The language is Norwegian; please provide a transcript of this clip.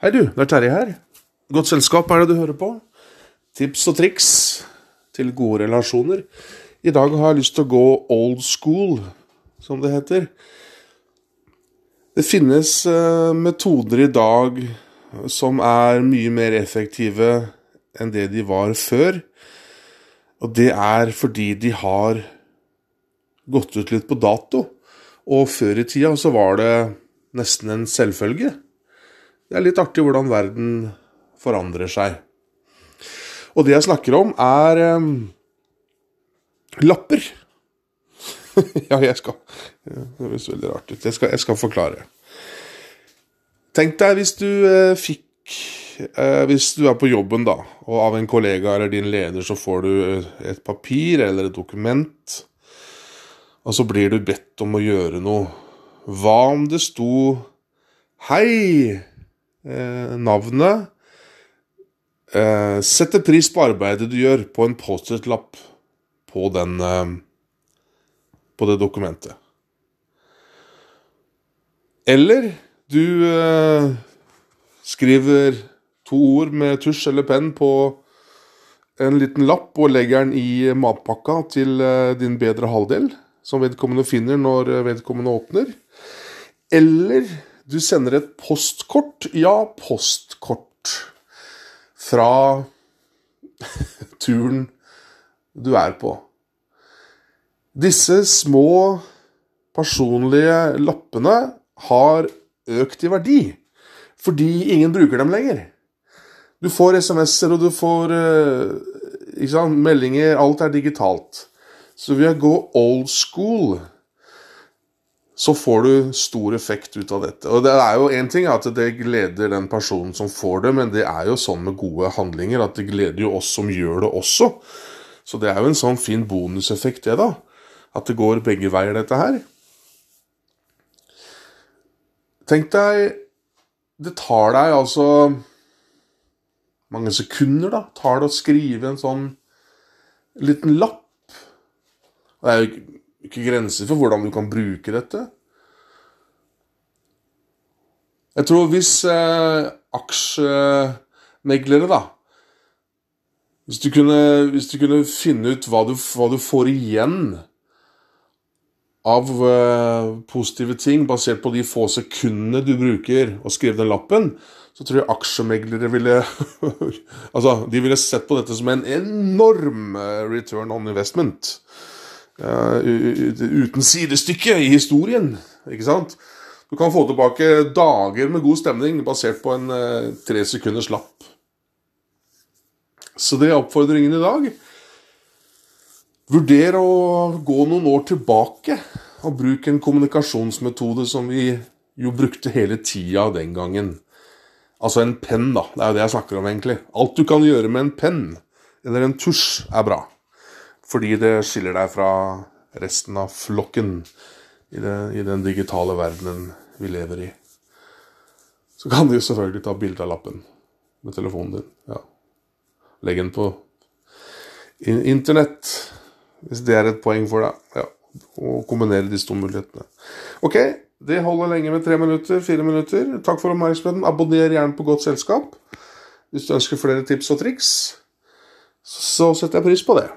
Hei, du. Det er Terje her. Godt selskap er det du hører på. Tips og triks til gode relasjoner. I dag har jeg lyst til å gå old school, som det heter. Det finnes eh, metoder i dag som er mye mer effektive enn det de var før. Og det er fordi de har gått ut litt på dato. Og før i tida så var det nesten en selvfølge. Det er litt artig hvordan verden forandrer seg. Og det jeg snakker om, er um, lapper. ja, jeg skal Det høres veldig rart ut. Jeg skal, jeg skal, forklare. Tenk deg hvis du uh, fikk uh, Hvis du er på jobben, da, og av en kollega eller din leder så får du et papir eller et dokument, og så blir du bedt om å gjøre noe. Hva om det sto Hei, eh, navnet eh, Setter pris på arbeidet du gjør, på en Post-It-lapp på, eh, på det dokumentet. Eller du eh, skriver to ord med tusj eller penn på en liten lapp og legger den i matpakka til eh, din bedre halvdel, som vedkommende finner når eh, vedkommende åpner. Eller du sender et postkort. Ja, postkort. Fra turen du er på. Disse små personlige lappene har økt i verdi fordi ingen bruker dem lenger. Du får SMS-er, og du får eh, sant, meldinger. Alt er digitalt. Så ved å gå old school så får du stor effekt ut av dette. Og det er jo én ting at det gleder den personen som får det, men det er jo sånn med gode handlinger at det gleder jo oss som gjør det også. Så det er jo en sånn fin bonuseffekt, det, da. At det går begge veier, dette her. Tenk deg Det tar deg altså mange sekunder, da, tar det å skrive en sånn liten lapp. Det er jo ikke grenser for hvordan du kan bruke dette. Jeg tror hvis eh, aksjemeglere, da hvis du, kunne, hvis du, kunne, finne ut hva du, hva du får igjen av eh, positive ting, basert på de få sekundene du bruker å skrive den lappen, så tror jeg aksjemeglere ville Altså, de ville sett på dette som en enorm eh, return on investment. Uh, uten sidestykke i historien. Ikke sant? Du kan få tilbake dager med god stemning basert på en uh, tre sekunders lapp. Så det er oppfordringen i dag. Vurder å gå noen år tilbake og bruke en kommunikasjonsmetode som vi jo brukte hele tida den gangen. Altså en penn, da. Det er jo det jeg snakker om, egentlig. Alt du kan gjøre med en penn eller en tusj, er bra. Fordi det skiller deg fra resten av flokken i, det, i den digitale verdenen vi lever i. Så kan du jo selvfølgelig ta bilde av lappen med telefonen din. Ja. Legg den på internett, hvis det er et poeng for deg. Ja. Og kombinere disse to mulighetene. Ok, det holder lenge med tre minutter, fire minutter. Takk for oppmerksomheten. Abonner gjerne på Godt selskap. Hvis du ønsker flere tips og triks, så setter jeg pris på det.